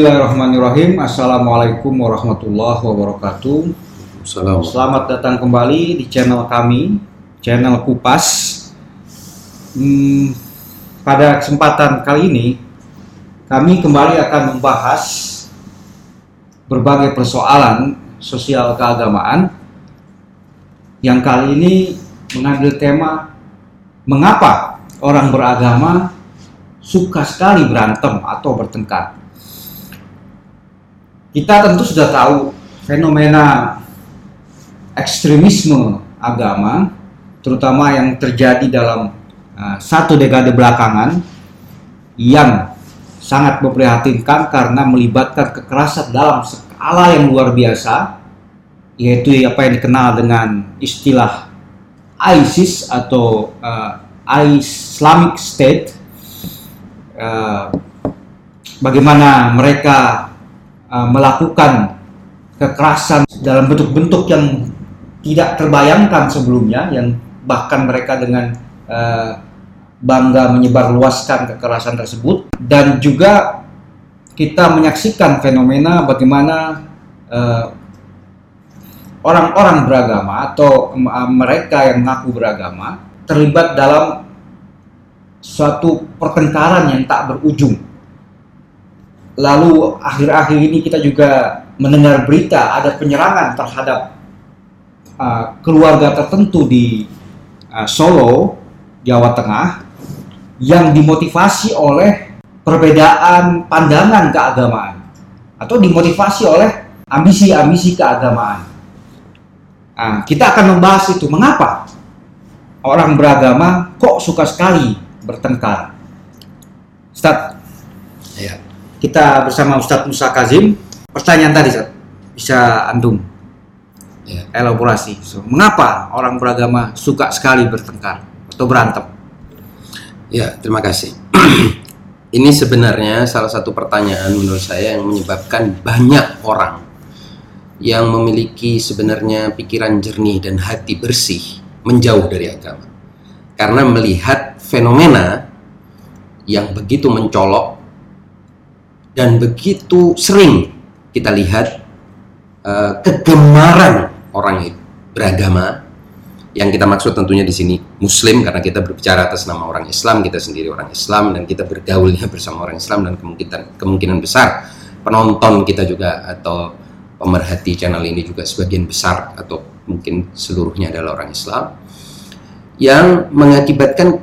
Bismillahirrahmanirrahim. Assalamualaikum warahmatullahi wabarakatuh. Salam. Selamat datang kembali di channel kami, channel Kupas. Hmm, pada kesempatan kali ini, kami kembali akan membahas berbagai persoalan sosial keagamaan yang kali ini mengambil tema mengapa orang beragama suka sekali berantem atau bertengkar. Kita tentu sudah tahu fenomena ekstremisme agama, terutama yang terjadi dalam uh, satu dekade belakangan, yang sangat memprihatinkan karena melibatkan kekerasan dalam skala yang luar biasa, yaitu apa yang dikenal dengan istilah ISIS atau uh, Islamic State. Uh, bagaimana mereka uh, melakukan kekerasan dalam bentuk-bentuk yang tidak terbayangkan sebelumnya yang bahkan mereka dengan uh, bangga menyebarluaskan kekerasan tersebut. Dan juga kita menyaksikan fenomena bagaimana uh, orang-orang beragama atau uh, mereka yang mengaku beragama terlibat dalam suatu pertengkaran yang tak berujung lalu akhir-akhir ini kita juga mendengar berita ada penyerangan terhadap uh, keluarga tertentu di uh, Solo, Jawa Tengah yang dimotivasi oleh perbedaan pandangan keagamaan atau dimotivasi oleh ambisi-ambisi keagamaan. Nah, kita akan membahas itu mengapa orang beragama kok suka sekali bertengkar. Ustaz, Ya. Kita bersama Ustadz Musa Kazim. Pertanyaan tadi, Ustaz. bisa antum Ya. elaborasi. So, mengapa orang beragama suka sekali bertengkar atau berantem? Ya, terima kasih. Ini sebenarnya salah satu pertanyaan menurut saya yang menyebabkan banyak orang yang memiliki sebenarnya pikiran jernih dan hati bersih menjauh dari agama. Karena melihat fenomena yang begitu mencolok dan begitu sering kita lihat eh, kegemaran orang beragama yang kita maksud tentunya di sini muslim karena kita berbicara atas nama orang Islam kita sendiri orang Islam dan kita bergaulnya bersama orang Islam dan kemungkinan kemungkinan besar penonton kita juga atau pemerhati channel ini juga sebagian besar atau mungkin seluruhnya adalah orang Islam yang mengakibatkan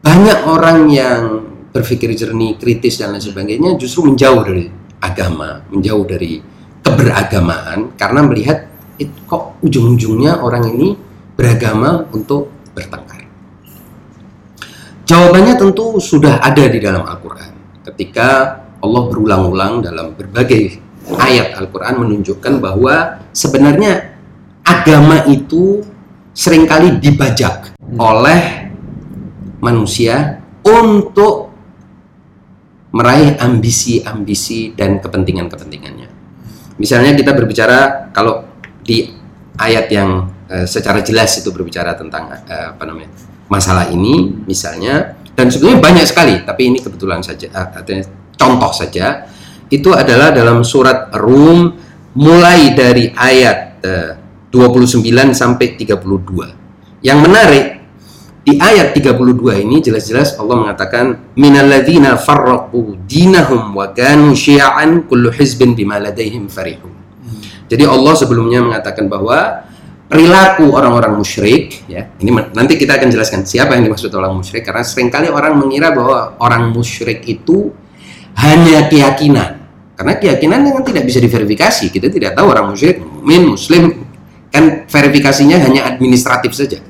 banyak orang yang berpikir jernih, kritis dan lain sebagainya justru menjauh dari agama, menjauh dari keberagamaan karena melihat it, kok ujung-ujungnya orang ini beragama untuk bertengkar. Jawabannya tentu sudah ada di dalam Al-Quran. Ketika Allah berulang-ulang dalam berbagai ayat Al-Quran menunjukkan bahwa sebenarnya agama itu sering kali dibajak oleh manusia untuk meraih ambisi-ambisi dan kepentingan-kepentingannya. Misalnya kita berbicara kalau di ayat yang eh, secara jelas itu berbicara tentang eh, apa namanya masalah ini misalnya dan sebenarnya banyak sekali tapi ini kebetulan saja artinya contoh saja itu adalah dalam surat Rum mulai dari ayat eh, 29 sampai 32. Yang menarik di ayat 32 ini jelas-jelas Allah mengatakan minalladzina farraqu dinahum wa kanu syi'an kullu hizbin bima ladaihim farihun. Jadi Allah sebelumnya mengatakan bahwa perilaku orang-orang musyrik ya ini nanti kita akan jelaskan siapa yang dimaksud orang musyrik karena sering kali orang mengira bahwa orang musyrik itu hanya keyakinan. Karena keyakinan yang tidak bisa diverifikasi kita tidak tahu orang musyrik mukmin muslim kan verifikasinya hanya administratif saja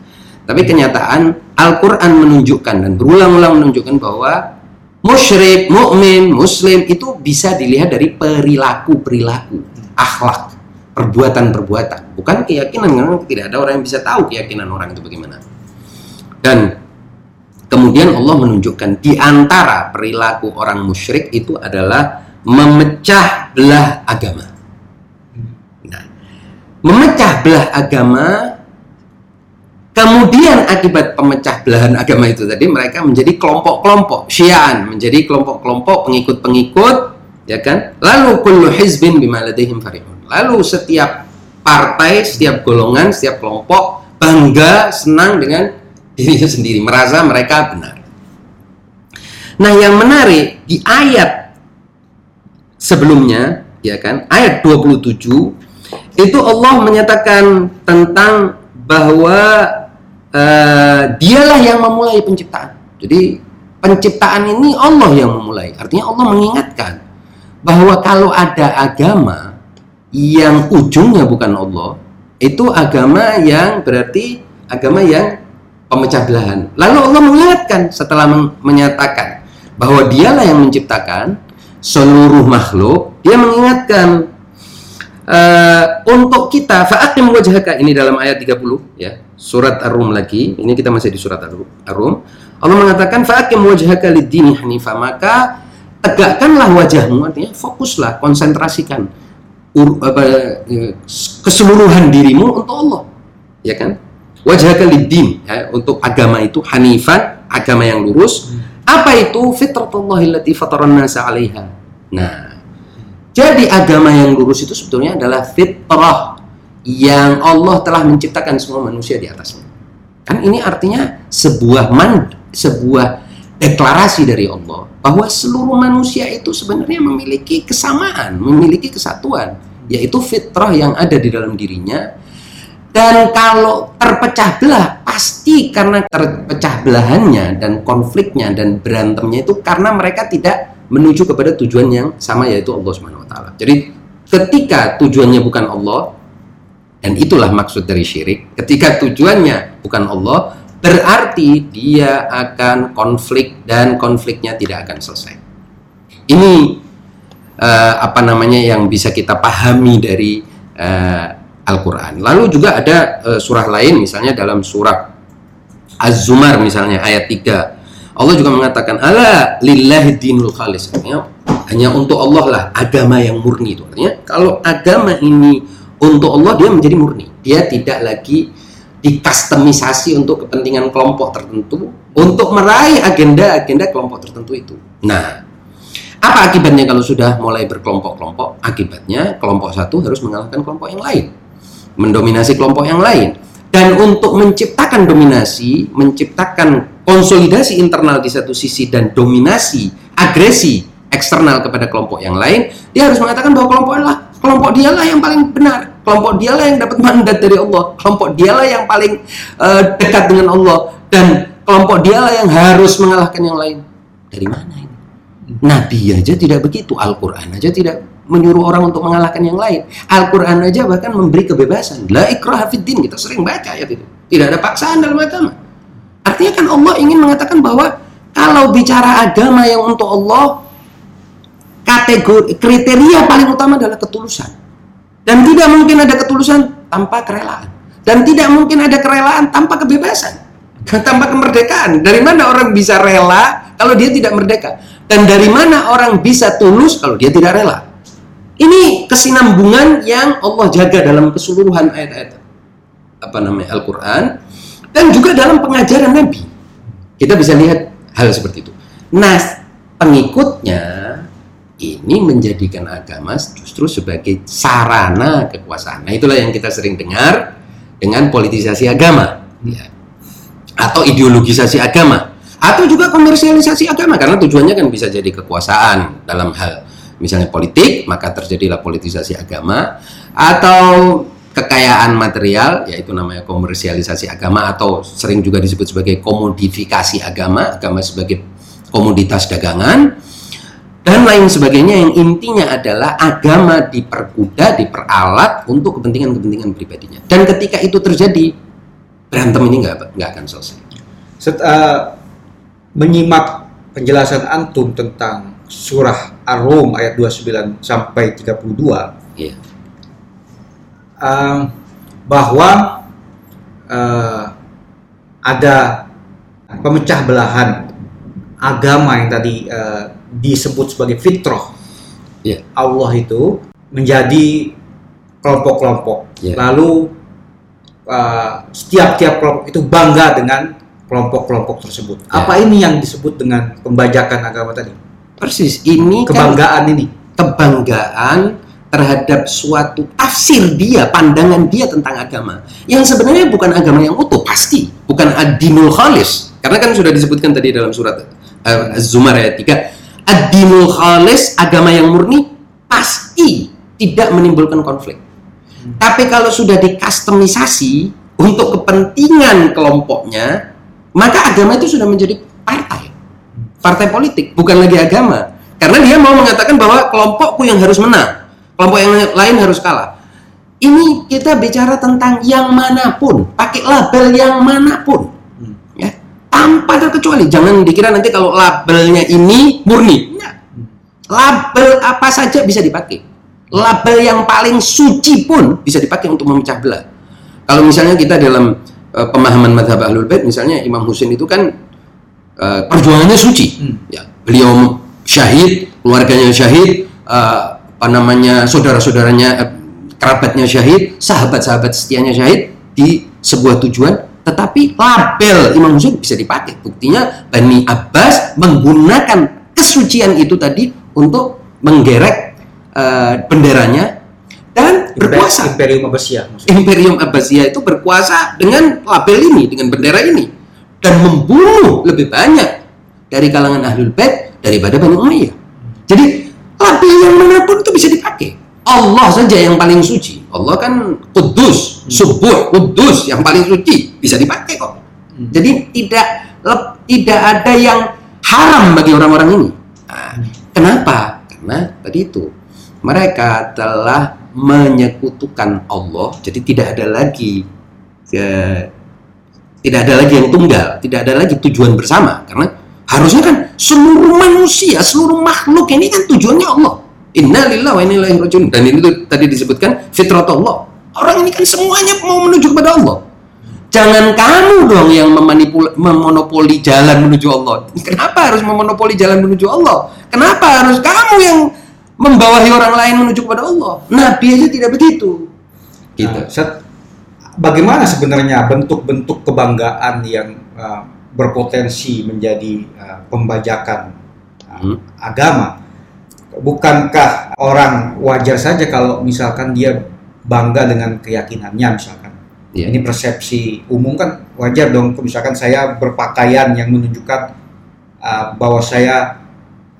tapi kenyataan Al-Quran menunjukkan dan berulang-ulang menunjukkan bahwa musyrik, mukmin, muslim itu bisa dilihat dari perilaku-perilaku, akhlak, perbuatan-perbuatan, bukan keyakinan. Karena tidak ada orang yang bisa tahu keyakinan orang itu bagaimana. Dan kemudian Allah menunjukkan di antara perilaku orang musyrik itu adalah memecah belah agama. Nah, memecah belah agama Kemudian akibat pemecah belahan agama itu tadi mereka menjadi kelompok-kelompok Syiaan, menjadi kelompok-kelompok pengikut-pengikut ya kan? Lalu kullu hizbin bima ladaihim farihun. Lalu setiap partai, setiap golongan, setiap kelompok bangga, senang dengan dirinya sendiri, merasa mereka benar. Nah, yang menarik di ayat sebelumnya, ya kan? Ayat 27 itu Allah menyatakan tentang bahwa uh, dialah yang memulai penciptaan. Jadi penciptaan ini Allah yang memulai. Artinya Allah mengingatkan bahwa kalau ada agama yang ujungnya bukan Allah, itu agama yang berarti agama yang pemecah belahan. Lalu Allah mengingatkan setelah menyatakan bahwa dialah yang menciptakan seluruh makhluk, dia mengingatkan uh, untuk kita fa'aqim wajhaka ini dalam ayat 30 ya, surat Ar-Rum lagi. Ini kita masih di surat Ar-Rum. Allah mengatakan fa'aqim wajhaka lid-dini hanifa, maka tegakkanlah wajahmu artinya fokuslah, konsentrasikan ur, apa, ya, keseluruhan dirimu untuk Allah ya kan? Wajah din ya, untuk agama itu hanifan agama yang lurus. Hmm. apa itu? Fitratullahi allati fataran nasa 'alaiha. Nah jadi agama yang lurus itu sebetulnya adalah fitrah yang Allah telah menciptakan semua manusia di atasnya kan ini artinya sebuah man sebuah deklarasi dari Allah bahwa seluruh manusia itu sebenarnya memiliki kesamaan, memiliki kesatuan, yaitu fitrah yang ada di dalam dirinya. Dan kalau terpecah belah, pasti karena terpecah belahannya dan konfliknya dan berantemnya itu karena mereka tidak menuju kepada tujuan yang sama yaitu Allah Subhanahu wa taala. Jadi ketika tujuannya bukan Allah dan itulah maksud dari syirik, ketika tujuannya bukan Allah, berarti dia akan konflik dan konfliknya tidak akan selesai. Ini uh, apa namanya yang bisa kita pahami dari uh, Al-Qur'an. Lalu juga ada uh, surah lain misalnya dalam surah Az-Zumar misalnya ayat 3. Allah juga mengatakan ala lillahi dinul khalis. Artinya hanya untuk Allah lah agama yang murni itu. Artinya kalau agama ini untuk Allah dia menjadi murni. Dia tidak lagi dikustomisasi untuk kepentingan kelompok tertentu untuk meraih agenda-agenda kelompok tertentu itu. Nah, apa akibatnya kalau sudah mulai berkelompok-kelompok? Akibatnya kelompok satu harus mengalahkan kelompok yang lain, mendominasi kelompok yang lain. Dan untuk menciptakan dominasi, menciptakan konsolidasi internal di satu sisi dan dominasi, agresi eksternal kepada kelompok yang lain, dia harus mengatakan bahwa kelompok adalah kelompok dialah yang paling benar. Kelompok dialah yang dapat mandat dari Allah. Kelompok dialah yang paling uh, dekat dengan Allah. Dan kelompok dialah yang harus mengalahkan yang lain. Dari mana ini? Nabi aja tidak begitu Al-Quran aja tidak menyuruh orang untuk mengalahkan yang lain Al-Quran aja bahkan memberi kebebasan la ikrah fiddin kita sering baca ayat itu tidak ada paksaan dalam agama artinya kan Allah ingin mengatakan bahwa kalau bicara agama yang untuk Allah kategori kriteria paling utama adalah ketulusan dan tidak mungkin ada ketulusan tanpa kerelaan. Dan tidak mungkin ada kerelaan tanpa kebebasan. Tanpa kemerdekaan. Dari mana orang bisa rela kalau dia tidak merdeka? Dan dari mana orang bisa tulus kalau dia tidak rela? Ini kesinambungan yang Allah jaga dalam keseluruhan ayat-ayat apa namanya Al-Qur'an dan juga dalam pengajaran Nabi. Kita bisa lihat hal seperti itu. Nah, pengikutnya ini menjadikan agama justru sebagai sarana kekuasaan. Nah, itulah yang kita sering dengar dengan politisasi agama, ya. atau ideologisasi agama, atau juga komersialisasi agama, karena tujuannya kan bisa jadi kekuasaan dalam hal misalnya politik, maka terjadilah politisasi agama, atau kekayaan material, yaitu namanya komersialisasi agama, atau sering juga disebut sebagai komodifikasi agama, agama sebagai komoditas dagangan dan lain sebagainya yang intinya adalah agama diperkuda, diperalat untuk kepentingan-kepentingan pribadinya. Dan ketika itu terjadi, berantem ini nggak nggak akan selesai. Set, uh, menyimak penjelasan antum tentang surah Ar-Rum ayat 29 sampai 32, yeah. uh, bahwa uh, ada pemecah belahan agama yang tadi uh, disebut sebagai fitrah yeah. Allah itu menjadi kelompok-kelompok. Yeah. Lalu uh, setiap-tiap kelompok itu bangga dengan kelompok-kelompok tersebut. Yeah. Apa ini yang disebut dengan pembajakan agama tadi? Persis, ini kan kebanggaan kan, ini. kebanggaan terhadap suatu tafsir dia, pandangan dia tentang agama yang sebenarnya bukan agama yang utuh pasti, bukan ad-dinul khalis. Karena kan sudah disebutkan tadi dalam surat uh, Az-Zumar ayat 3, ad-dinul khalis, agama yang murni pasti tidak menimbulkan konflik. Tapi kalau sudah dikustomisasi untuk kepentingan kelompoknya, maka agama itu sudah menjadi. Partai politik, bukan lagi agama. Karena dia mau mengatakan bahwa kelompokku yang harus menang kelompok yang lain harus kalah. Ini kita bicara tentang yang mana pun, pakai label yang mana pun, ya tanpa terkecuali. Jangan dikira nanti kalau labelnya ini murni, Nah, label apa saja bisa dipakai. Label yang paling suci pun bisa dipakai untuk memecah belah. Kalau misalnya kita dalam uh, pemahaman madhab ahlul bait, misalnya Imam Husain itu kan uh, perjuangannya suci, hmm. ya beliau syahid, keluarganya syahid, uh, apa namanya saudara-saudaranya eh, kerabatnya syahid, sahabat-sahabat setianya syahid di sebuah tujuan, tetapi label Imam Husain bisa dipakai. Buktinya Bani Abbas menggunakan kesucian itu tadi untuk menggerek uh, benderanya dan berkuasa. Imperium Abbasiyah. Imperium Abbasiyah itu berkuasa dengan label ini, dengan bendera ini dan membunuh lebih banyak dari kalangan ahlul bait daripada Bani Umayyah. Jadi tapi yang mana pun itu bisa dipakai. Allah saja yang paling suci. Allah kan kudus, hmm. subuh, kudus yang paling suci bisa dipakai kok. Hmm. Jadi tidak tidak ada yang haram bagi orang-orang ini. Nah, kenapa? Karena tadi itu mereka telah menyekutukan Allah. Jadi tidak ada lagi ya, tidak ada lagi yang tunggal, tidak ada lagi tujuan bersama karena Harusnya kan seluruh manusia, seluruh makhluk ini kan tujuannya Allah. Innalillahi wa inna ilaihi. Dan ini tuh tadi disebutkan fitrat Allah. Orang ini kan semuanya mau menuju kepada Allah. Jangan kamu dong yang memonopoli jalan menuju Allah. Kenapa harus memonopoli jalan menuju Allah? Kenapa harus kamu yang membawahi orang lain menuju kepada Allah? Nabi aja tidak begitu. Gitu. Nah, bagaimana sebenarnya bentuk-bentuk kebanggaan yang uh, berpotensi menjadi uh, pembajakan uh, hmm. agama. Bukankah orang wajar saja kalau misalkan dia bangga dengan keyakinannya misalkan. Yeah. Ini persepsi umum kan wajar dong misalkan saya berpakaian yang menunjukkan uh, bahwa saya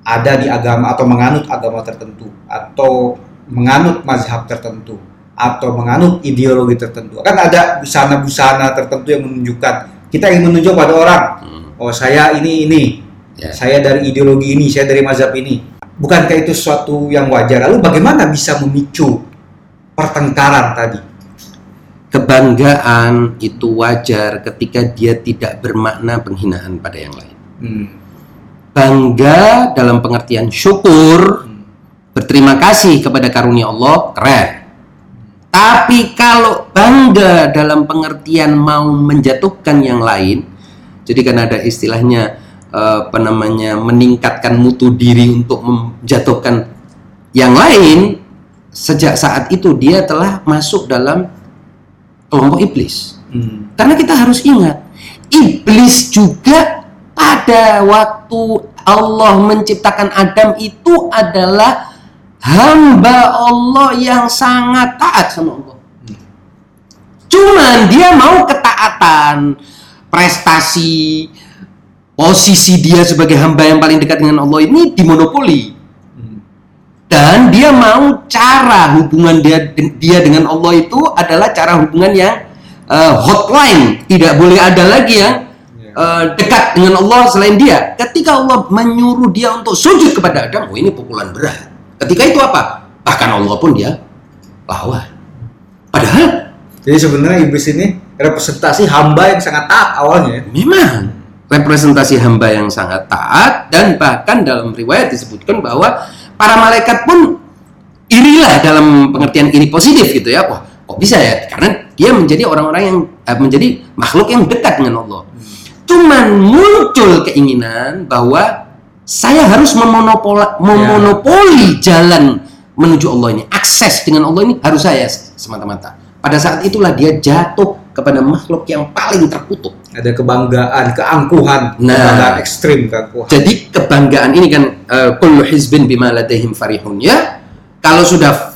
ada di agama atau menganut agama tertentu atau menganut mazhab tertentu atau menganut ideologi tertentu. Kan ada busana-busana tertentu yang menunjukkan kita ingin menunjuk pada orang, hmm. oh saya ini ini, yeah. saya dari ideologi ini, saya dari mazhab ini. Bukankah itu suatu yang wajar? Lalu bagaimana bisa memicu pertengkaran tadi? Kebanggaan itu wajar ketika dia tidak bermakna penghinaan pada yang lain. Hmm. Bangga dalam pengertian syukur, hmm. berterima kasih kepada karunia Allah, keren tapi kalau bangga dalam pengertian mau menjatuhkan yang lain, jadi kan ada istilahnya eh, apa namanya meningkatkan mutu diri untuk menjatuhkan yang lain, sejak saat itu dia telah masuk dalam kelompok iblis. Hmm. Karena kita harus ingat, iblis juga pada waktu Allah menciptakan Adam itu adalah hamba Allah yang sangat taat sama Allah. Cuman dia mau ketaatan, prestasi, posisi dia sebagai hamba yang paling dekat dengan Allah ini dimonopoli. Dan dia mau cara hubungan dia dia dengan Allah itu adalah cara hubungan yang uh, hotline, tidak boleh ada lagi yang uh, dekat dengan Allah selain dia. Ketika Allah menyuruh dia untuk sujud kepada Adam, oh ini pukulan berat Ketika itu apa? Bahkan Allah pun dia lawan. Padahal jadi sebenarnya iblis ini representasi hamba yang sangat taat awalnya. Memang representasi hamba yang sangat taat dan bahkan dalam riwayat disebutkan bahwa para malaikat pun irilah dalam pengertian iri positif gitu ya. Wah, kok bisa ya? Karena dia menjadi orang-orang yang eh, menjadi makhluk yang dekat dengan Allah. Cuman muncul keinginan bahwa saya harus memonopoli, memonopoli ya. jalan menuju Allah ini. Akses dengan Allah ini harus saya semata-mata. Pada saat itulah dia jatuh ke kepada makhluk yang paling terkutuk. Ada kebanggaan, keangkuhan, Nah. kebanggaan ekstrim, keangkuhan. Jadi kebanggaan ini kan eh, kullu hizbin bima ladaihim farihun ya. Kalau sudah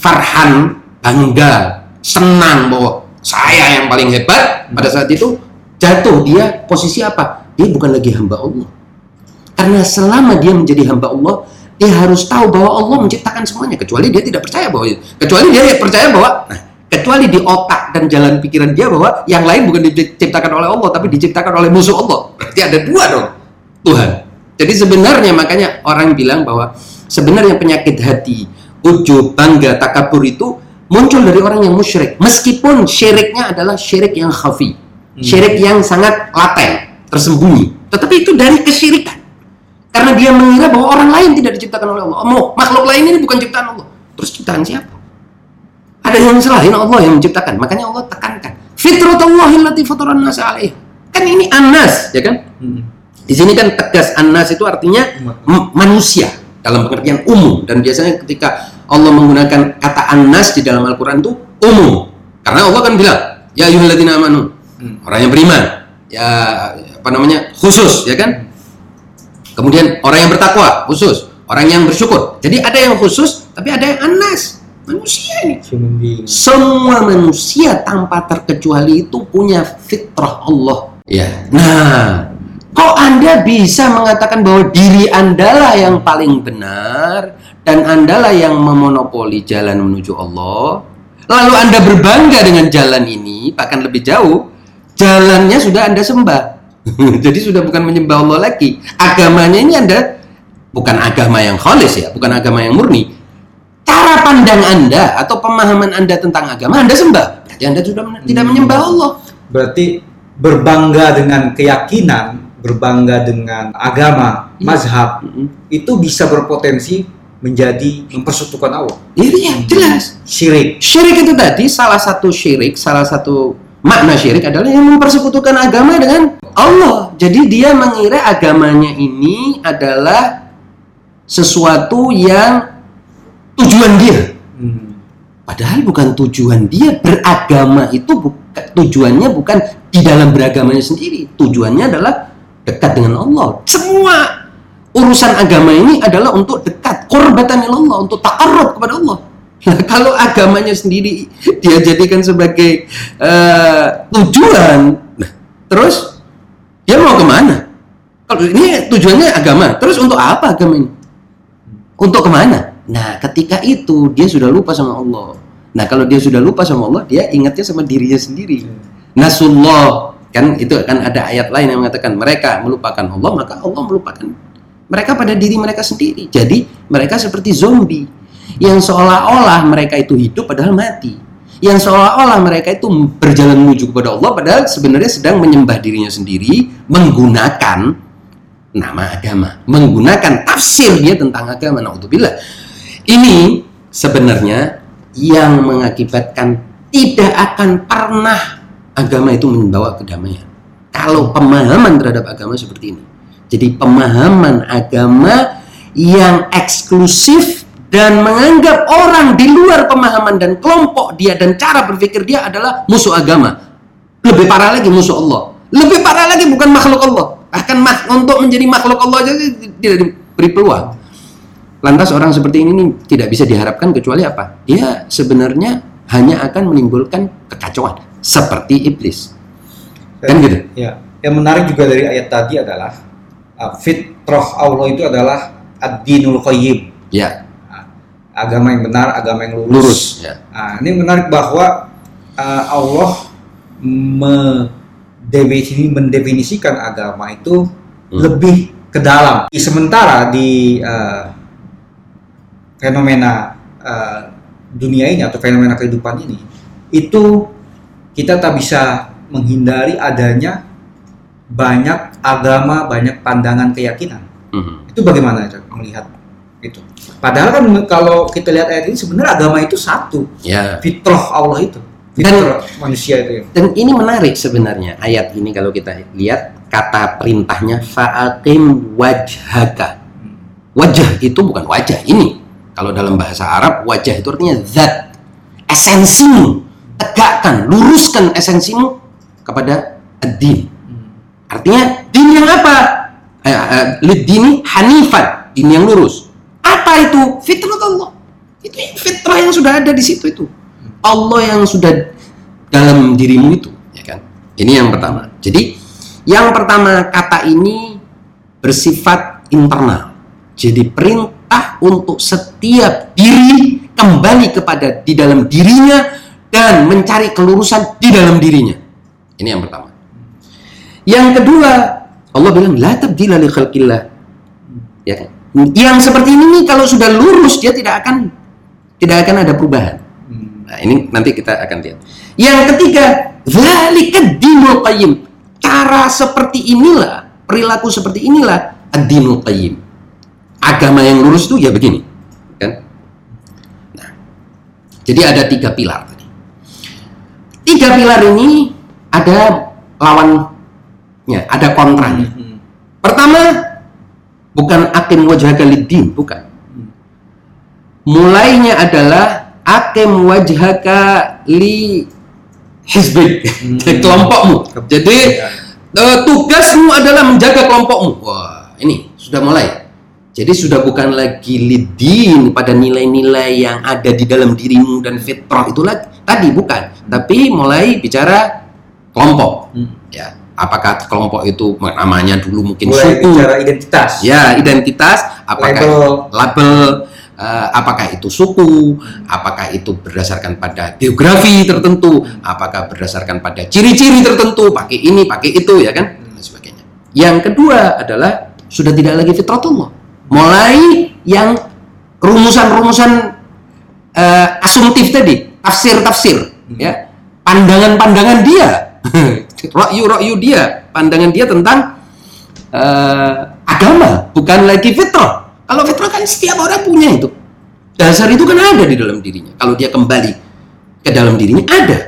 farhan, bangga, senang bahwa saya yang paling hebat pada saat itu jatuh dia posisi apa? Dia bukan lagi hamba Allah. Karena selama dia menjadi hamba Allah, dia harus tahu bahwa Allah menciptakan semuanya kecuali dia tidak percaya bahwa kecuali dia percaya bahwa nah, kecuali di otak dan jalan pikiran dia bahwa yang lain bukan diciptakan oleh Allah tapi diciptakan oleh musuh Allah. Berarti ada dua dong Tuhan. Jadi sebenarnya makanya orang bilang bahwa sebenarnya penyakit hati, ujub, bangga, takabur itu muncul dari orang yang musyrik. Meskipun syiriknya adalah syirik yang khafi. Syirik yang sangat laten, tersembunyi. Tetapi itu dari kesyirikan. Karena dia mengira bahwa orang lain tidak diciptakan oleh Allah. Oh, makhluk lain ini bukan ciptaan Allah. Terus ciptaan siapa? Ada yang selain Allah yang menciptakan. Makanya Allah tekankan. Fitratullahi allati fataran nas alaiha. Kan ini anas, ya kan? Hmm. Di sini kan tegas anas itu artinya manusia dalam pengertian umum dan biasanya ketika Allah menggunakan kata anas di dalam Al-Qur'an itu umum. Karena Allah kan bilang, ya ayyuhalladzina amanu, Hmm. orang yang beriman. Ya apa namanya? khusus, ya kan? Kemudian orang yang bertakwa khusus, orang yang bersyukur. Jadi ada yang khusus, tapi ada yang anas. Manusia ini. Semua manusia tanpa terkecuali itu punya fitrah Allah. Ya. Nah, kok Anda bisa mengatakan bahwa diri Anda lah yang paling benar dan Anda lah yang memonopoli jalan menuju Allah? Lalu Anda berbangga dengan jalan ini, bahkan lebih jauh, jalannya sudah Anda sembah. Jadi sudah bukan menyembah Allah lagi. Agamanya ini Anda bukan agama yang khalis ya, bukan agama yang murni. Cara pandang Anda atau pemahaman Anda tentang agama Anda sembah. Berarti Anda sudah men- tidak menyembah Allah. Berarti berbangga dengan keyakinan, berbangga dengan agama, Iya. mazhab, Mm-mm. itu bisa berpotensi menjadi mempersekutukan Allah. Iya, jelas. Syirik. Syirik itu tadi salah satu syirik, salah satu makna syirik adalah yang mempersekutukan agama dengan Allah. Jadi dia mengira agamanya ini adalah sesuatu yang tujuan dia. Hmm. Padahal bukan tujuan dia beragama itu bukan tujuannya bukan di dalam beragamanya sendiri. Tujuannya adalah dekat dengan Allah. Semua urusan agama ini adalah untuk dekat, korbatan Allah, untuk takarrub kepada Allah. Nah, kalau agamanya sendiri dia jadikan sebagai eh, tujuan, nah, terus dia mau ke mana? Kalau ini tujuannya agama, terus untuk apa agama ini? Untuk ke mana? Nah, ketika itu dia sudah lupa sama Allah. Nah, kalau dia sudah lupa sama Allah, dia ingatnya sama dirinya sendiri. Nasullah kan itu kan ada ayat lain yang mengatakan mereka melupakan Allah maka Allah melupakan mereka pada diri mereka sendiri. Jadi mereka seperti zombie yang seolah-olah mereka itu hidup padahal mati. Yang seolah-olah mereka itu berjalan menuju kepada Allah padahal sebenarnya sedang menyembah dirinya sendiri menggunakan nama agama, menggunakan tafsir dia tentang agama. Naudzubillah. Ini sebenarnya yang mengakibatkan tidak akan pernah agama itu membawa kedamaian. Kalau pemahaman terhadap agama seperti ini. Jadi pemahaman agama yang eksklusif dan menganggap orang di luar pemahaman dan kelompok dia dan cara berpikir dia adalah musuh agama. Lebih parah lagi musuh Allah. Lebih parah lagi bukan makhluk Allah. Bahkan mak- untuk menjadi makhluk Allah aja tidak diberi peluang. Lantas orang seperti ini nih tidak bisa diharapkan kecuali apa? Dia sebenarnya hanya akan menimbulkan kekacauan seperti iblis. Kan gitu? Ya. Yang menarik juga dari ayat tadi adalah uh, fitrah Allah itu adalah ad-dinul qayyim. Ya, Agama yang benar, agama yang lurus. lurus. Ya. Nah, ini menarik bahwa uh, Allah mendefinisi, mendefinisikan agama itu Hmm. lebih ke dalam. Sementara di uh, fenomena uh, dunia ini atau fenomena kehidupan ini, itu kita tak bisa menghindari adanya banyak agama, banyak pandangan keyakinan. Mhm. Itu bagaimana melihat itu? Padahal kan kalau kita lihat ayat ini sebenarnya agama itu satu, Ya. fitrah Allah itu, fitrah manusia itu. ya. Dan ini menarik sebenarnya ayat ini kalau kita lihat kata perintahnya fa'atim wajhaka. Wajah itu bukan wajah ini. Kalau dalam bahasa Arab wajah itu artinya zat, esensimu. tegakkan, luruskan esensimu kepada ad-din. Artinya din yang apa? Eh, eh, dini hanifan, din yang lurus. Apa itu? Fitrah Allah. Itu fitrah yang sudah ada di situ itu. Allah yang sudah dalam dirimu itu, ya kan? Ini yang pertama. Jadi yang pertama kata ini bersifat internal. Jadi perintah untuk setiap diri kembali kepada di dalam dirinya dan mencari kelurusan di dalam dirinya. Ini yang pertama. Yang kedua, Allah bilang la tabdila li khalqillah. Ya kan? Yang seperti ini nih kalau sudah lurus dia tidak akan tidak akan ada perubahan. Hmm. Nah, ini nanti kita akan lihat. Yang ketiga, zalika dinul qayyim. Cara seperti inilah, perilaku seperti inilah ad-dinul qayyim. Agama yang lurus itu ya begini, kan? Nah, jadi ada tiga pilar tadi. Tiga pilar ini ada lawannya, ada kontranya. Hmm. Pertama, bukan akim wajhaka lid-din, bukan. Mulainya adalah akim wajhaka li hizbik Hmm. kelompokmu jadi Ya. tugasmu adalah menjaga kelompokmu wah ini sudah mulai jadi sudah bukan lagi lidin pada nilai-nilai yang ada di dalam dirimu dan fitrah itu lagi tadi bukan tapi mulai bicara kelompok Hmm. Apakah kelompok itu namanya dulu mungkin Mulai suku? bicara identitas. ya identitas. Apakah Label. label eh, apakah itu suku? Apakah itu berdasarkan pada geografi tertentu? Apakah berdasarkan pada ciri-ciri tertentu? Pakai ini pakai itu ya kan? Dan sebagainya. Yang kedua adalah sudah tidak lagi fitratullah. Mulai yang rumusan-rumusan eh, asumtif tadi tafsir-tafsir ya. Pandangan-pandangan dia rakyu-rakyu dia pandangan dia tentang eh, agama, bukan lagi fitrah. Kalau fitrah kan setiap orang punya itu. Dasar itu kan ada di dalam dirinya. Kalau dia kembali ke dalam dirinya ada.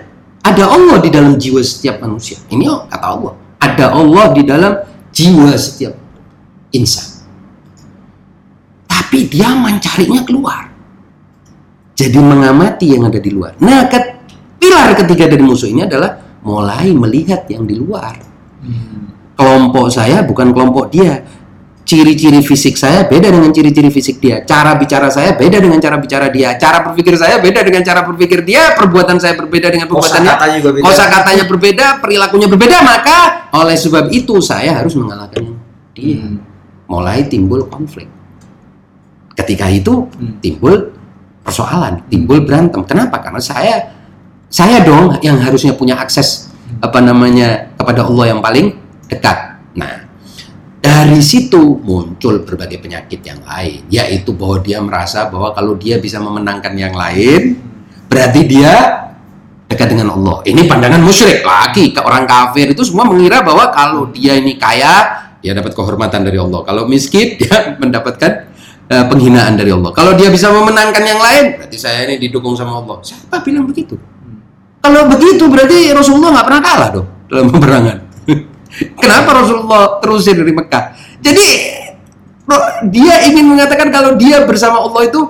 Ada Allah di dalam jiwa setiap manusia. Ini oh, kata Allah. Ada Allah di dalam jiwa setiap insan. Tapi dia mencarinya keluar. Jadi mengamati yang ada di luar. Nah, ket- pilar ketiga dari musuh ini adalah mulai melihat yang di luar Hmm. kelompok saya bukan kelompok dia. Ciri-ciri fisik saya beda dengan ciri-ciri fisik dia. Cara bicara saya beda dengan cara bicara dia. Cara berpikir saya beda dengan cara berpikir dia. Perbuatan saya berbeda dengan perbuatannya. Kosakatanya juga beda. Kosa katanya berbeda, perilakunya berbeda. Maka oleh sebab itu saya harus mengalahkan dia. Hmm. Mulai timbul konflik. Ketika itu Hmm. timbul persoalan, timbul berantem. Kenapa? Karena saya saya dong yang harusnya punya akses apa namanya kepada Allah yang paling dekat. Nah, dari situ muncul berbagai penyakit yang lain, yaitu bahwa dia merasa bahwa kalau dia bisa memenangkan yang lain, berarti dia dekat dengan Allah. Ini pandangan musyrik lagi ke orang kafir itu semua mengira bahwa kalau dia ini kaya, dia dapat kehormatan dari Allah. Kalau miskin, dia mendapatkan eh, penghinaan dari Allah. Kalau dia bisa memenangkan yang lain, berarti saya ini didukung sama Allah. Siapa bilang begitu? Kalau begitu berarti Rasulullah nggak pernah kalah dong dalam peperangan. Kenapa Rasulullah terusir dari Mekah? Jadi dia ingin mengatakan kalau dia bersama Allah itu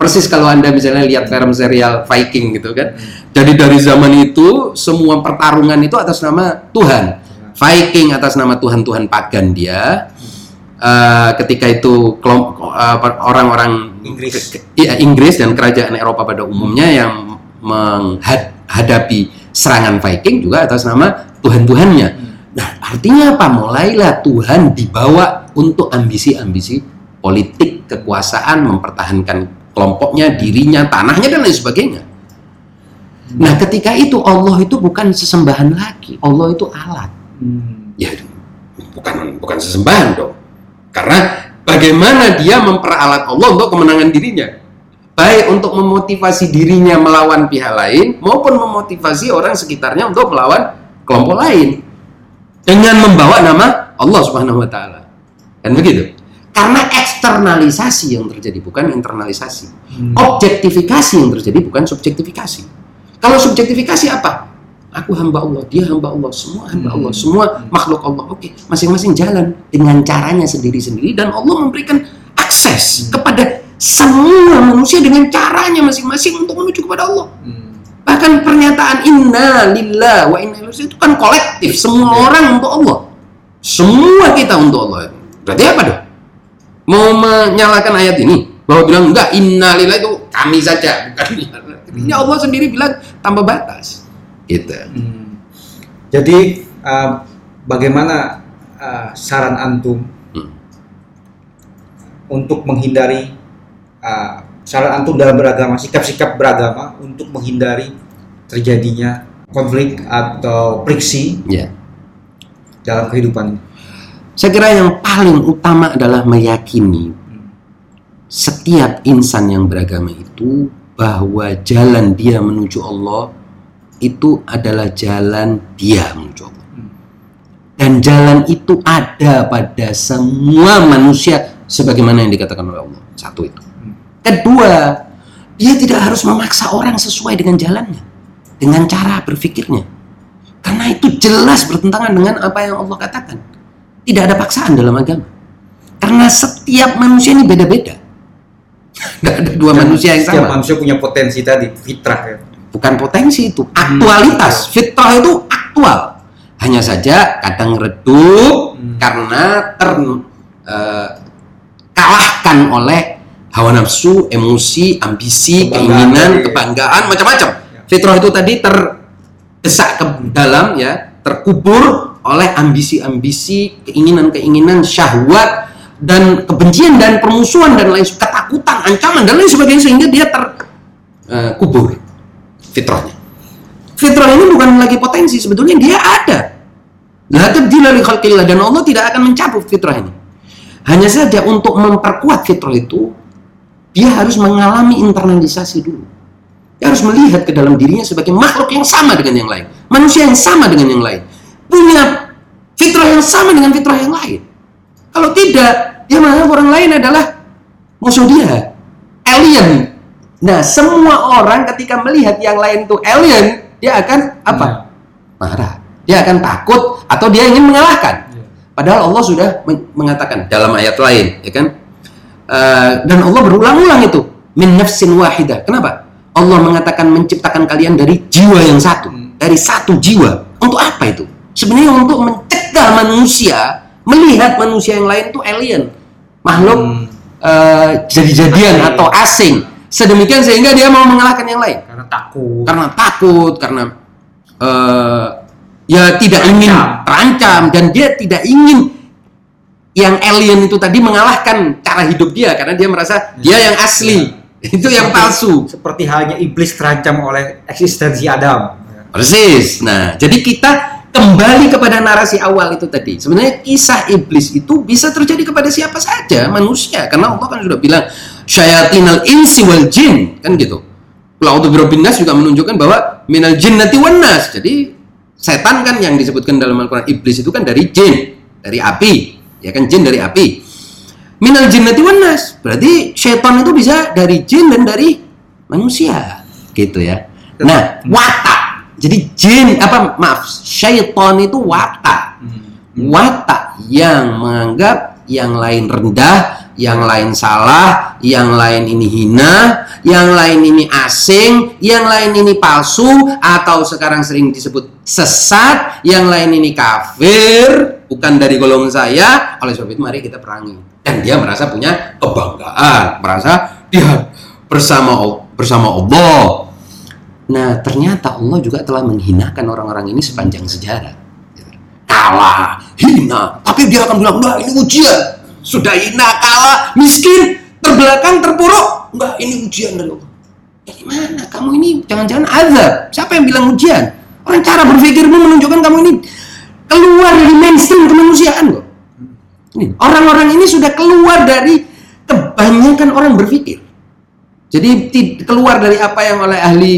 persis kalau anda misalnya lihat film serial Viking gitu kan. Jadi dari zaman itu semua pertarungan itu atas nama Tuhan. Viking atas nama Tuhan-Tuhan pagan dia. Eh, ketika itu kelompok eh, orang-orang Inggris. Iya, Inggris dan kerajaan Eropa pada umumnya yang menghadapi serangan Viking juga atas nama Tuhan-Tuhannya. Nah, artinya apa? Mulailah Tuhan dibawa untuk ambisi-ambisi politik, kekuasaan, mempertahankan kelompoknya, dirinya, tanahnya dan lain sebagainya. Nah, ketika itu Allah itu bukan sesembahan lagi, Allah itu alat. Hmm. Ya, bukan bukan sesembahan dong. Karena bagaimana dia memperalat Allah untuk kemenangan dirinya. Baik untuk memotivasi dirinya melawan pihak lain maupun memotivasi orang sekitarnya untuk melawan kelompok lain. Dengan membawa nama Allah Subhanahu wa taala. Kan begitu? Karena eksternalisasi yang terjadi bukan internalisasi. Hmm. Objektifikasi yang terjadi bukan subjektifikasi. Kalau subjektifikasi apa? Aku hamba Allah, dia hamba Allah, semua hamba Hmm. Allah, semua makhluk Allah. Oke, masing-masing jalan dengan caranya sendiri-sendiri dan Allah memberikan akses kepada semua manusia dengan caranya masing-masing untuk menuju kepada Allah. Hmm. Bahkan pernyataan inna lillah wa inna ilaihi itu kan kolektif, semua Ya. orang untuk Allah. Semua kita untuk Allah. Berarti apa dong? Mau menyalakan ayat ini bahwa bilang enggak inna lillah itu kami saja, bukan ini Allah sendiri bilang tanpa batas. Gitu. Hmm. Jadi uh, bagaimana uh, saran antum Hmm. untuk menghindari uh, saran antum dalam beragama, sikap-sikap beragama untuk menghindari terjadinya konflik atau friksi Ya. dalam kehidupan? Saya kira yang paling utama adalah meyakini setiap insan yang beragama itu bahwa jalan dia menuju Allah itu adalah jalan dia menuju Allah. Dan jalan itu ada pada semua manusia sebagaimana yang dikatakan oleh Allah. Satu itu. Kedua, dia tidak harus memaksa orang sesuai dengan jalannya, dengan cara berpikirnya. Karena itu jelas bertentangan dengan apa yang Allah katakan. Tidak ada paksaan dalam agama. Karena setiap manusia ini beda-beda. Tidak ada dua manusia yang Setiap sama. manusia punya potensi tadi, fitrah ya. Bukan potensi itu, aktualitas. Fitrah itu aktual. Hanya saja kadang redup Hmm. karena ter eh, kalahkan oleh hawa nafsu, emosi, ambisi, Kebanggaan keinginan, kebanggaan, macam-macam. Ya. Fitrah itu tadi terdesak ke dalam ya, terkubur oleh ambisi-ambisi, keinginan-keinginan, syahwat dan kebencian dan permusuhan dan lain ketakutan, ancaman dan lain sebagainya sehingga dia terkubur fitrahnya. Fitrah ini bukan lagi potensi, sebetulnya dia ada. La tabdila li khalqillah dan Allah tidak akan mencabut fitrah ini. Hanya saja untuk memperkuat fitrah itu dia harus mengalami internalisasi dulu. Dia harus melihat ke dalam dirinya sebagai makhluk yang sama dengan yang lain, manusia yang sama dengan yang lain, punya fitrah yang sama dengan fitrah yang lain. Kalau tidak, dia menganggap orang lain adalah musuh dia, alien. Nah, semua orang ketika melihat yang lain itu alien, dia akan apa? Marah. Dia akan takut atau dia ingin mengalahkan. Ya. Padahal Allah sudah men- mengatakan dalam ayat lain, ya kan? Eh, dan Allah berulang-ulang itu min nafsin wahidah. Kenapa? Allah mengatakan menciptakan kalian dari jiwa yang satu, Hmm. dari satu jiwa. Untuk apa itu? Sebenarnya untuk mencegah manusia melihat manusia yang lain itu alien, makhluk Hmm. eh, jadi-jadian atau asing. Sedemikian sehingga dia mau mengalahkan yang lain Karena takut. karena takut karena eh, ya tidak Terancam. ingin terancam dan dia tidak ingin yang alien itu tadi mengalahkan cara hidup dia karena dia merasa dia yang asli. Itu yang Seperti- palsu. Seperti halnya iblis terancam oleh eksistensi Adam. Ya. persis. Nah jadi kita kembali kepada narasi awal itu tadi. Sebenarnya kisah iblis itu bisa terjadi kepada siapa saja manusia. Karena Allah kan sudah bilang syayatinal insi wal jin. Kan gitu. Qul birabbin nas juga menunjukkan bahwa minal jinnati wan nas. Jadi setan kan yang disebutkan dalam Al-Qur'an iblis itu kan dari jin, dari api. Ya kan jin dari api. Minal jinnati wan nas. Berarti setan itu bisa dari jin dan dari manusia. Gitu ya. Nah, watak. Jadi jin apa maaf, syaitan itu watak. Hmm. Watak yang menganggap yang lain rendah, yang lain salah, yang lain ini hina, yang lain ini asing, yang lain ini palsu, atau sekarang sering disebut sesat, yang lain ini kafir, bukan dari golongan saya. Oleh sebab itu mari kita perangi. Dan dia merasa punya kebanggaan, merasa dia bersama bersama Allah. Nah, ternyata Allah juga telah menghinakan orang-orang ini sepanjang sejarah. Kalah, hina, tapi dia akan bilang, "Enggak, ini ujian." Sudah hina, kalah, miskin, terbelakang, terpuruk. Enggak, ini ujian dari Allah. Ya gimana? Kamu ini jangan-jangan azab. Siapa yang bilang ujian? Orang cara berpikirmu menunjukkan kamu ini keluar dari mainstream kemanusiaan kok. Ini, orang-orang ini sudah keluar dari kebanyakan orang berpikir. Jadi keluar dari apa yang oleh ahli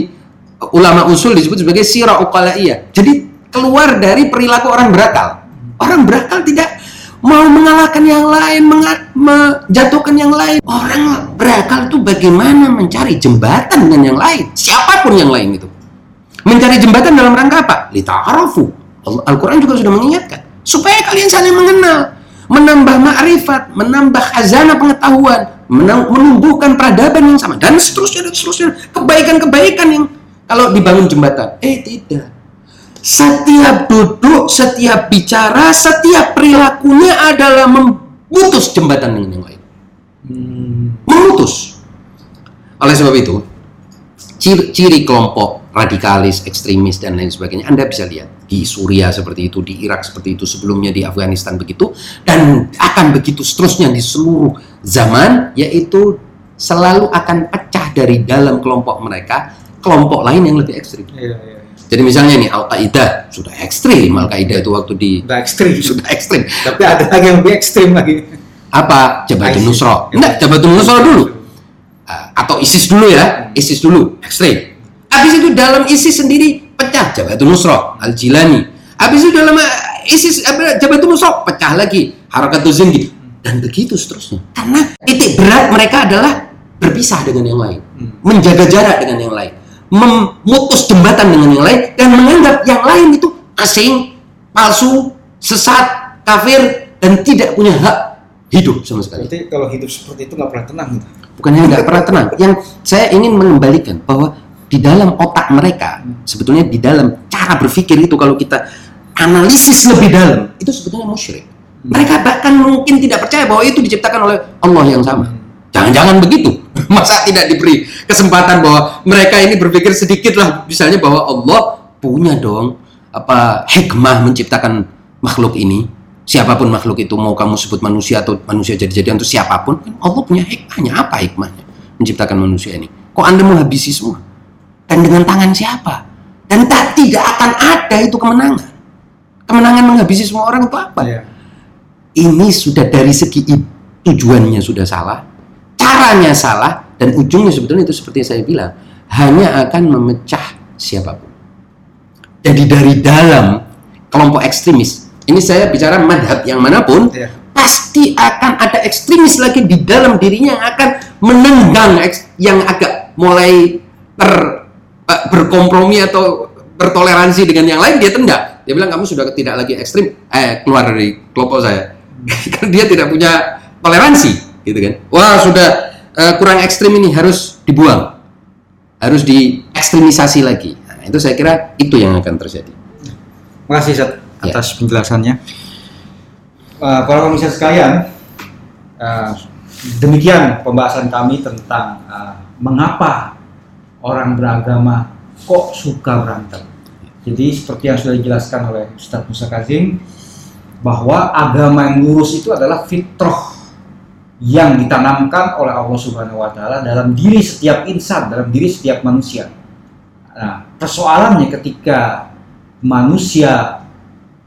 ulama usul disebut sebagai sirah uqalaiyah. Jadi keluar dari perilaku orang berakal. Orang berakal tidak mau mengalahkan yang lain, menjatuhkan yang lain. Orang berakal itu bagaimana mencari jembatan dengan yang lain, siapa pun yang lain itu. Mencari jembatan dalam rangka apa? Lita'arafu. Al- Al-Quran juga sudah mengingatkan. Supaya kalian saling mengenal. Menambah ma'rifat, menambah khazanah pengetahuan, menumbuhkan peradaban yang sama. Dan seterusnya, dan seterusnya. Kebaikan-kebaikan yang kalau dibangun jembatan. Eh tidak. Setiap duduk, setiap bicara, setiap perilakunya adalah memutus jembatan dengan yang lain. Hmm. Memutus. Oleh sebab itu, ciri, ciri kelompok radikalis, ekstremis dan lain sebagainya Anda bisa lihat di Suriah seperti itu, di Irak seperti itu, sebelumnya di Afghanistan begitu dan akan begitu seterusnya di seluruh zaman yaitu selalu akan pecah dari dalam kelompok mereka kelompok lain yang lebih ekstrim. Iya, iya. Jadi misalnya nih Al Qaeda sudah ekstrim, Al Qaeda itu waktu di Udah ekstrim. sudah ekstrim. Tapi ada lagi yang lebih ekstrim lagi. Apa Jabhatun ISIS. Nusra? Enggak, Jabhatun Nusra dulu. Ah, atau ISIS dulu ya, ISIS dulu ekstrim. Habis itu dalam ISIS sendiri pecah Jabhatun Nusra, Al Jilani. Habis itu dalam eh, ISIS apa, Jabhatun Nusra pecah lagi Harakatul Zingi dan begitu seterusnya. Karena titik berat mereka adalah berpisah dengan yang lain, Hmm. menjaga jarak dengan yang lain, memutus jembatan dengan yang lain dan menganggap yang lain itu asing, palsu, sesat, kafir dan tidak punya hak hidup sama sekali. Berarti kalau hidup seperti itu nggak pernah tenang gitu. Bukannya nggak pernah tenang. Yang saya ingin mengembalikan bahwa di dalam otak mereka, sebetulnya di dalam cara berpikir itu kalau kita analisis lebih dalam, itu sebetulnya musyrik. Mereka bahkan mungkin tidak percaya bahwa itu diciptakan oleh Allah yang sama. Jangan-jangan begitu. Masa tidak diberi kesempatan bahwa mereka ini berpikir sedikit lah, misalnya bahwa Allah punya dong apa hikmah menciptakan makhluk ini. Siapa pun makhluk itu mau kamu sebut manusia atau manusia jadi-jadian atau siapa pun, kan Allah punya hikmahnya. Apa hikmahnya menciptakan manusia ini? Kok Anda menghabisi semua? Dan dengan tangan siapa? Dan tak tidak akan ada itu kemenangan. Kemenangan menghabisi semua orang itu apa? Iya. ini sudah dari segi tujuannya sudah salah, caranya salah, dan ujungnya sebetulnya itu seperti yang saya bilang, hanya akan memecah siapa pun. Jadi dari dalam kelompok ekstremis, ini saya bicara madhab yang mana pun, Iya. pasti akan ada ekstremis lagi di dalam dirinya yang akan menendang yang agak mulai ter berkompromi atau bertoleransi dengan yang lain dia tendang. Dia bilang kamu sudah tidak lagi ekstrim, eh keluar dari kelompok saya. Karena dia tidak punya toleransi, gitu kan? Wah sudah eh, kurang ekstrim ini harus dibuang, harus diekstremisasi lagi. Nah, itu saya kira itu yang akan terjadi. Makasih Zat Ya. atas penjelasannya. Uh, para pemirsa sekalian, uh, demikian pembahasan kami tentang uh, mengapa orang beragama kok suka berantem. Jadi seperti yang sudah dijelaskan oleh Ustadz Musa Kazim, bahwa agama yang lurus itu adalah fitrah yang ditanamkan oleh Allah Subhanahu wa taala dalam diri setiap insan, dalam diri setiap manusia. Nah, persoalannya ketika manusia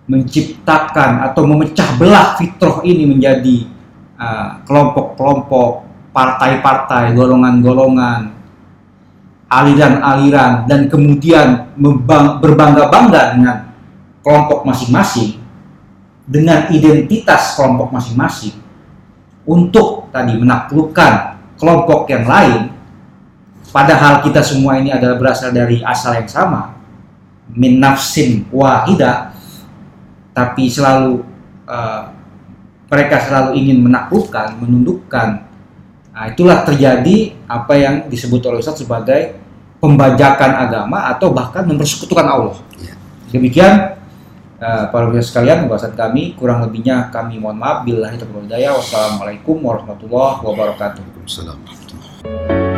menciptakan atau memecah belah fitrah ini menjadi uh, kelompok-kelompok, partai-partai, golongan-golongan, aliran-aliran dan kemudian berbangga-bangga dengan kelompok masing-masing dengan identitas kelompok masing-masing untuk tadi menaklukkan kelompok yang lain. Padahal kita semua ini adalah berasal dari asal yang sama min nafsin wahidah tapi selalu eh, mereka selalu ingin menaklukkan menundukkan. Nah, itulah terjadi apa yang disebut oleh Ustaz sebagai pembajakan agama atau bahkan mempersekutukan Allah. Ya. demikian eh, para pemirsa sekalian pembahasan kami. Kurang lebihnya kami mohon maaf. Wal hidayah. Wassalamualaikum warahmatullahi wabarakatuh. Waalaikumsalam.